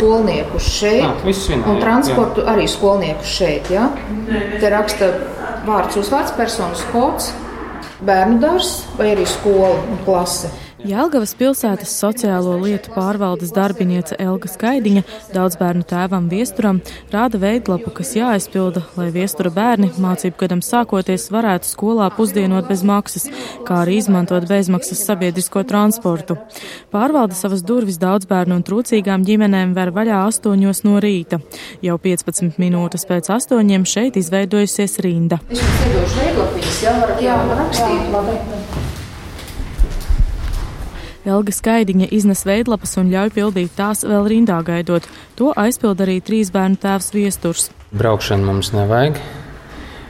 skolniekus šeit. Jā, un jā, transportu arī skolniekus šeit. Ja? Te raksta vārds uzvārds, personas kods, bērnu dārzs vai arī skola un klase. Jelgavas pilsētas sociālo lietu pārvaldes darbiniece Elga Skaidiņa daudz bērnu tēvam viesturam rāda veidlapu, kas jāaizpilda, lai viestura bērni mācību gadam sākoties varētu skolā pusdienot bez maksas, kā arī izmantot bezmaksas sabiedrisko transportu. Pārvalde savas durvis daudz bērnu un trūcīgām ģimenēm ver vaļā astoņos no rīta. Jau 15 minūtes pēc astoņiem šeit izveidojusies rinda. Es jums iedošu veidlapiņas, jā, varat jā, rakstīt. Jā, labi. Elga Skaidiņa iznes veidlapas un ļauj pildīt tās vēl rindā gaidot. To aizpild arī trīs bērnu tēvs viesturs. Braukšanu mums nevajag.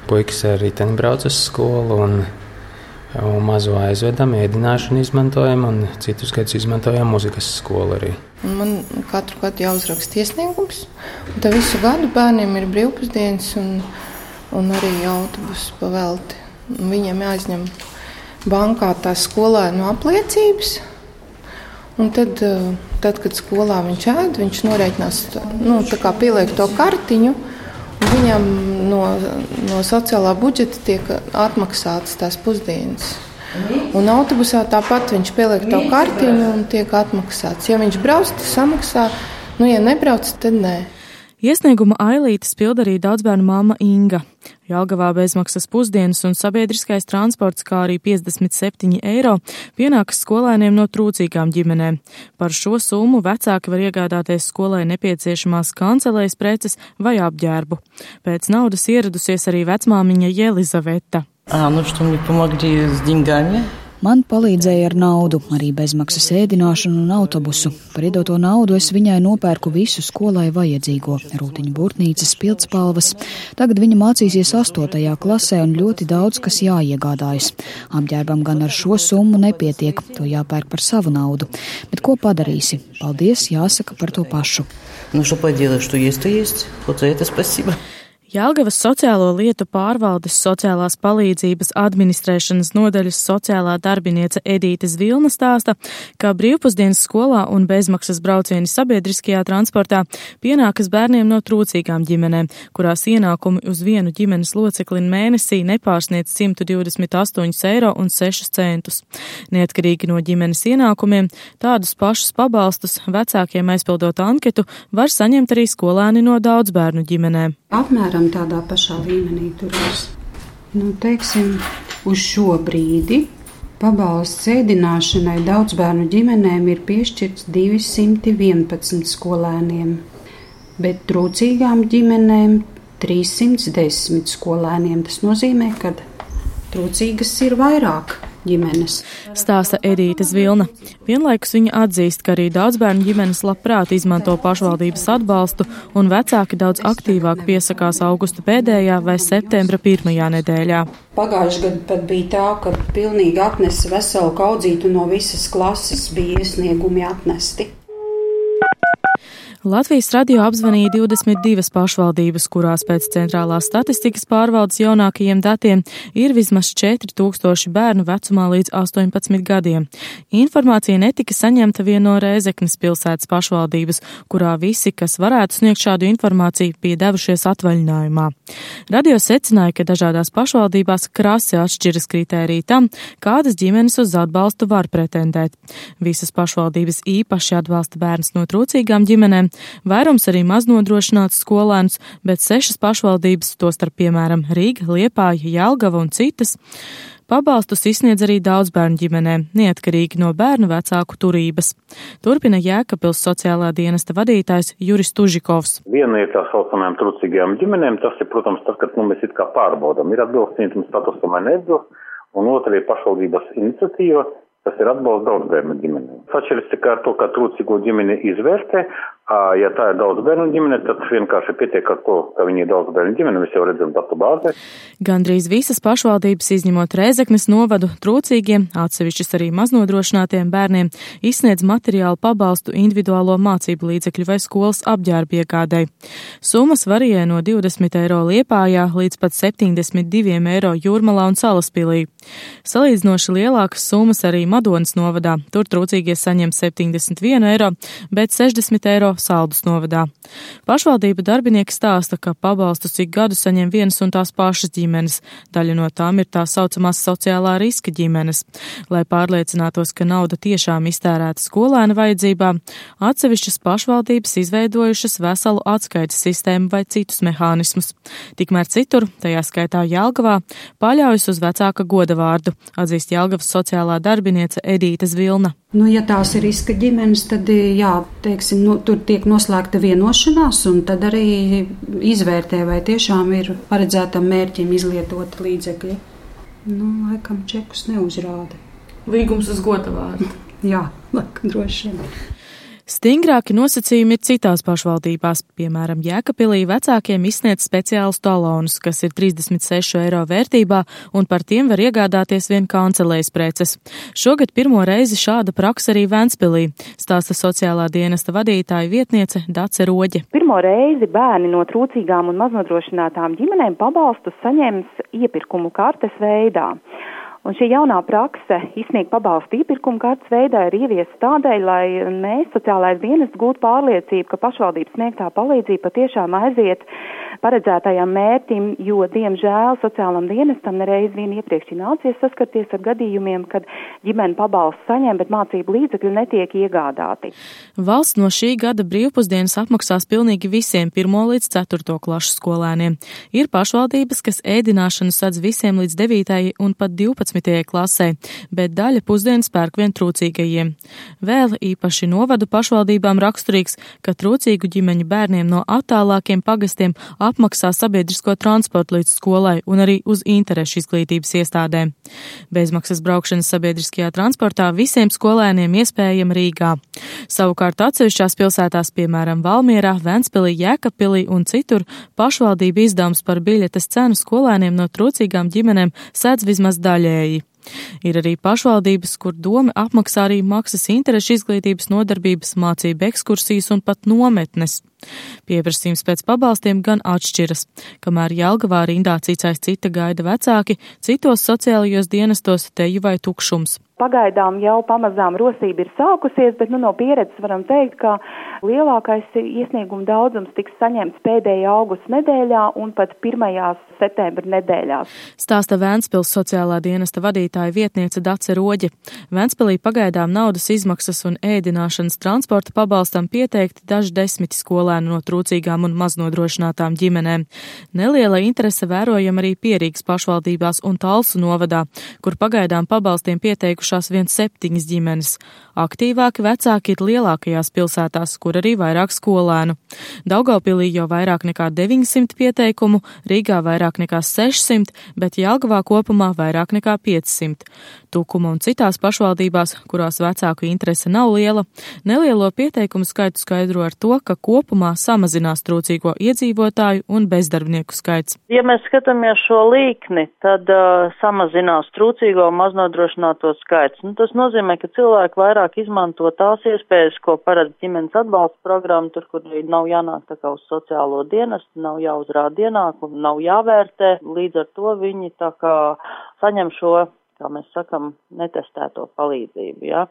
Puikas ar riteni brauc uz skolu un, un mazo aizvedam, ēdināšanu izmantojam un citus gadus izmantojam muzikas skolu arī. Un man katru gadu jāuzraksta iesniegums. Un tad visu gadu bērniem ir brīvpusdienas un, un arī autobusu pavelti. Viņiem jāizņem bankā tās skolēnu apliecības. Un tad, eh, tad, kad skolā viņš ēd, viņš norēķinās, nu, pieliek to kartiņu. Viņam no, no sociālā budžeta tiek atmaksātas tās pusdienas. Un autobusā tāpat viņš pieliek to kartiņu un tiek atmaksāts. Ja viņš brauc, tad samaksā, nu, ja nebrauc, tad nē. Iesnieguma ailītes pild arī daudzbērnu māma Inga. Jelgavā bezmaksas pusdienas un sabiedriskais transports, kā arī 57 eiro, pienākas skolēniem no trūcīgām ģimenēm. Par šo summu vecāki var iegādāties skolai nepieciešamās kancelēs preces vai apģērbu. Pēc naudas ieradusies arī vecmāmiņa Jelizaveta. А, ну что, мне помогли с деньгами. Man palīdzēja ar naudu, arī bezmaksas ēdināšanu un autobusu. Par iedoto naudu es viņai nopērku visu skolai vajadzīgo - rūtiņu burtnīcas, pildspalvas. Tagad viņa mācīsies astotajā klasē un ļoti daudz kas jāiegādājas. Apģērbam gan ar šo summu nepietiek, to jāpērk par savu naudu. Bet ko padarīsi? Paldies, jāsaka par to pašu. Ну что поделать, что есть, то есть. Вот за это спасибо. Jelgavas sociālo lietu pārvaldes sociālās palīdzības administrēšanas nodaļas sociālā darbiniece Edīte Zvilna stāsta, ka brīvpusdienas skolā un bezmaksas braucieni sabiedriskajā transportā pienākas bērniem no trūcīgām ģimenēm, kurās ienākumi uz vienu ģimenes locekli mēnesī nepārsniec 128 eiro un 6 centus. Neatkarīgi no ģimenes ienākumiem, tādus pašus pabalstus vecākiem aizpildot anketu var saņemt arī skolēni no daudzbērnu ģimenēm. Apmēram tādā pašā līmenī turās. Nu, teiksim, uz šo brīdi pabalsts ēdināšanai daudz bērnu ģimenēm ir piešķirts 211 skolēniem, bet trūcīgām ģimenēm 310 skolēniem. Tas nozīmē, ka trūcīgas ir vairāk ģimenes. Stāsta Edīte Zvilna. Vienlaikus viņa atzīst, ka arī daudz bērnu ģimenes labprāt izmanto pašvaldības atbalstu, un vecāki daudz aktīvāk piesakās augusta pēdējā vai septembra pirmajā nedēļā. Pagājušajā gadā pat bija tā, ka pilnīgi atnesa veselu kaudzītu no visas klases bija iesniegumi atnesti. Latvijas radio apzvanīja 22 pašvaldības, kurās pēc centrālās statistikas pārvaldes jaunākajiem datiem ir vismaz 4000 bērnu vecumā līdz 18 gadiem. Informācija netika saņemta vien no Rēzeknes pilsētas pašvaldības, kurā visi, kas varētu sniegt šādu informāciju, bija devušies atvaļinājumā. Radio secināja, ka dažādās pašvaldībās krasi atšķiras kritērija tam, kādas ģimenes uz atbalstu var pretendēt. Visas pašvaldības īpaši atbalsta bērns no trūcīgām ģimenēm, vairums arī maznodrošināts skolēnus, bet sešas pašvaldības, tostarp piemēram Rīga, Liepāja, Jelgava un citas, Pabalstus izsniedz arī daudz bērnu ģimenēm, neatkarīgi no bērnu vecāku turības. Turpina Jēkabils sociālā dienesta vadītājs Juris Tužikovs. Viena ir tā saucamajām trūcīgajām ģimenēm, tas ir, protams, tas, kad nu, mēs it kā pārbaudam, ir atbilstības statusam vai neatbilst, un otra ir pašvaldības iniciatīva, Tas ir atbalsts daudzbērnu ģimenēm. Atšķiras tikai ar to, kā trūcīgo ģimeni izvērtē. Ja tā ir daudz bērnu ģimene, tad vienkārši pietiek ar to, ka viņi ir daudz bērnu ģimene, mēs jau redzam datu bāzē. Gandrīz visas pašvaldības, izņemot Rēzeknes novadu, trūcīgiem, atsevišķas arī maznodrošinātiem bērniem, izsniedz materiālu pabalstu individuālo mācību līdzekļu vai skolas apģērbu iegādai. Summas varijē no 20 eiro Liepājā līdz pat 72 eiro Jūrmalā un Salaspilī. Salīdzinoši lielākas summas arī Madonas novadā. Tur trūcīgie saņem 71 eiro, bet 60 eiro Saldus novadā. Pašvaldība darbinieki stāsta, ka pabalstus ik gadu saņem vienas un tās pašas ģimenes. Daļa no tām ir tā saucamās sociālā riska ģimenes. Lai pārliecinātos, ka nauda tiešām iztērēta skolēna vajadzībām, atsevišķas pašvaldības izveidojušas veselu atskaites sistēmu vai citus mehānismus. Tikmēr citur, tajā skaitā Jelgavā, paļaujas uz vecāka goda vārdu, atzīst Jelgavas sociālā darbiniece Edīte Zvilna. Nu, ja tās ir riska ģimenes, tad jā, teiksim, nu, tur tiek noslēgta vienošanās, un tad arī izvērtē, vai tiešām ir paredzētam mērķim izlietot līdzekļi. Nu, laikam čekus neuzrāda. Līgums uz goda vārdu. jā, laikam droši vien. Stingrāki nosacījumi ir citās pašvaldībās, piemēram, Jēkabpilī vecākiem izsniedz speciālus talonus, kas ir 36 eiro vērtībā, un par tiem var iegādāties vien kancelējas preces. Šogad pirmo reizi šāda praksa arī Ventspilī, stāsta sociālā dienesta vadītāja vietniece Dace Roģe. Pirmo reizi bērni no trūcīgām un maznodrošinātām ģimenēm pabalstus saņems iepirkumu kartes veidā. Un šī jaunā prakse izsniegt pabalstu iepirkumu kārtas veidā ir ieviesta tādēļ, lai mēs, sociālais dienests, gūtu pārliecību, ka pašvaldības sniegtā palīdzība patiešām aiziet paredzētajam mērķim, jo, diemžēl, sociālam dienestam nereiz vien iepriekš ir nācies saskarties ar gadījumiem, kad ģimene pabalstu saņem, bet mācību līdzekļi netiek iegādāti. Valsts no šī gada brīvpusdienas apmaksās pilnīgi visiem 1 līdz 4 klašu skolēniem. Ir pašvaldības, kas ēdināšanu sadz visiem līdz 9 un pat 12 klasē, bet daļa pusdienas pērk vien trūcīgajiem. Vēl īpaši novadu pašvaldībām raksturīgs, ka trūcīgu ģimeņu bērniem no attālākiem pagastiem apmaksā sabiedrisko transportu līdz skolai un arī uz interešu izglītības iestādēm. Bezmaksas braukšanas sabiedriskajā transportā visiem skolēniem iespējama Rīgā. Savukārt atsevišķās pilsētās, piemēram, Valmierā, Ventspilī, Jēkabpilī un citur, pašvaldība izdevums par biļetes cenu skolēniem no trūcīgām ģimenēm sēdz vismaz daļēji. Ir arī pašvaldības, kur doma apmaksā arī maksas interešu izglītības nodarbības, mācību ekskursijas un pat nometnes. Pieprasījums pēc pabalstiem gan atšķiras. Kamēr Jelgavā rindā cits aiz cita gaida vecāki, citos sociālajos dienestos teju vai tukšums. Pagaidām jau pamazām rosība ir sākusies, bet nu, no pieredzes varam teikt, ka lielākais iesnieguma daudzums tiks saņemts pēdējā augusta nedēļā un pat pirmajās septembra nedēļās. Stāsta Vēnspils sociālā dienesta vadītāja vietniece Dace Roģe. Vēnspilī pagaidām naudas izmaksas un ēdināšanas transporta pabalstam pieteikti daži desmiti skolēni no trūcīgām un maznodrošinātām ģimenēm. Neliela interese vērojama arī Pierīgas pašvaldībās un Talsu novadā, kur pagaidām pabalstiem pieteikuši pieteikušās vien septiņas ģimenes. Aktīvāki vecāki ir lielākajās pilsētās, kur arī vairāk skolēnu. Daugaupilī jau vairāk nekā 900 pieteikumu, Rīgā vairāk nekā 600, bet Jelgavā kopumā vairāk nekā 500. Tukuma un citās pašvaldībās, kurās vecāku interese nav liela, nelielo pieteikumu skaitu skaidro ar to, ka kopumā samazinās trūcīgo iedzīvotāju un bezdarbnieku skaits. Ja mēs skatāmies šo līkni, tad uh, samazinās trūcīgo maznodrošināto skaits. Nu, tas nozīmē, ka cilvēki vairāk izmanto tās iespējas, ko paredz ģimenes atbalsta programma, tur, kur nav jānāk tā kā uz sociālo dienestu, nav jāuzrāda ienākumu, nav jāvērtē, līdz ar to viņi tā kā saņem šo kā mēs sakam, netestēto palīdzību. Ja?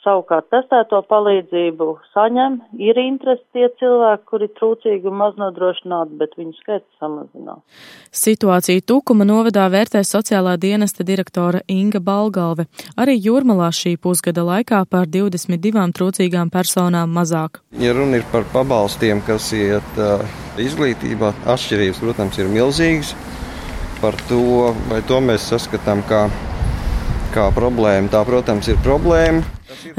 Savukārt testēto palīdzību saņem, ir interesi tie cilvēki, kuri trūcīgi un maz nodrošināti, bet viņu skaits samazinās. Situāciju Tukuma novadā vērtē sociālā dienesta direktora Inga Balgalve. Arī Jūrmalā šī pusgada laikā par 22 trūcīgām personām mazāk. Ja runa ir par pabalstiem, kas iet uh, izglītībā, atšķirības, protams, ir milzīgas. Par to, vai to mēs saskatām kā kā problēma. Tā, protams, ir problēma.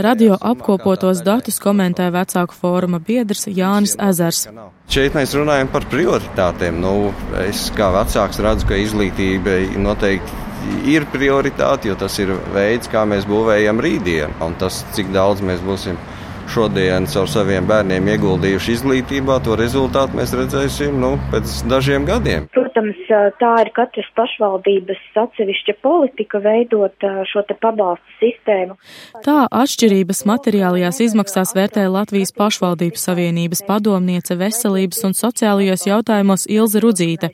Radio apkopotos datus komentē vecāku fóruma biedrs Jānis Ezers. Šeit mēs runājam par prioritātēm. Nu, es kā vecāks redzu, ka izglītība noteikti ir prioritāte, jo tas ir veids, kā mēs būvējam rītdienu. Un tas, cik daudz mēs būsim šodien caur saviem bērniem ieguldījuši izglītībā, to rezultātu mēs redzēsim nu, pēc dažiem gadiem. Protams, tā ir katras pašvaldības atsevišķa politika veidot šo te pabalstu sistēmu. Tā atšķirības materiālajās izmaksās vērtē Latvijas pašvaldību savienības padomniece veselības un sociālajos jautājumos Ilze Rudzīte.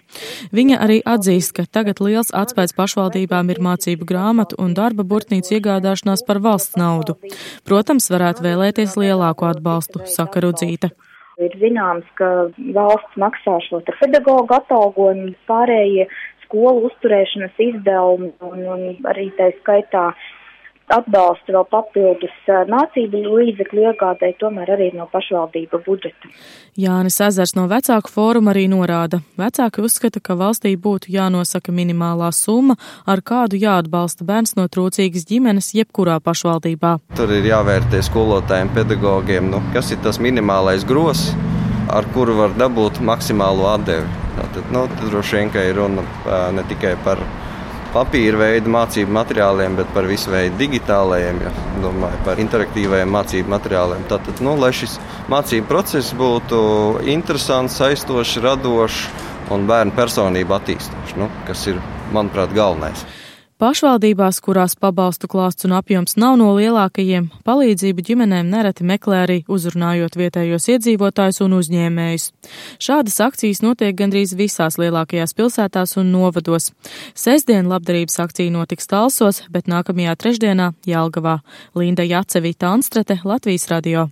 Viņa arī atzīst, ka tagad liels atspējas pašvaldībām ir mācību grāmatu un darba burtnīcu iegādāšanās par valsts naudu. Protams, varētu vēlēties lielāku atbalstu, saka Rudzīte. Ir zināms, ka valsts maksā šo pedagoģu atalgojumu, pārējie skolu uzturēšanas izdevumi un, un arī tā skaitā atbalsta vēl papildus mācību līdzekļu iegādai, tomēr arī no pašvaldība budžeta. Jānis Ezers no vecāku fóruma arī norāda. Vecāki uzskata, ka valstī būtu jānosaka minimālā summa, ar kādu jāatbalsta bērns no trūcīgas ģimenes jebkurā pašvaldībā. Tur ir jāvērtē skolotājiem, pedagogiem, nu, kas ir tas minimālais gros, ar kuru var dabūt maksimālo atdevi. Tātad, nu, droši vien, ka ir runa ne tikai par papīra veida mācību materiāliem, bet par visu veidu digitālajiem, ja domāju par interaktīvajiem mācību materiāliem. Tātad, nu, lai šis mācību process būtu interesants, aizstošs, radošs un bērnu personību attīstošs, nu, kas ir, manuprāt, galvenais. Pašvaldībās, kurās pabalstu klāsts un apjoms nav no lielākajiem, palīdzību ģimenēm nereti meklē arī uzrunājot vietējos iedzīvotājus un uzņēmējus. Šādas akcijas notiek gandrīz visās lielākajās pilsētās un novados. Sesdien labdarības akcija notiks Talsos, bet nākamajā trešdienā Jelgavā. Linda Jacevita Anstrate, Latvijas radio.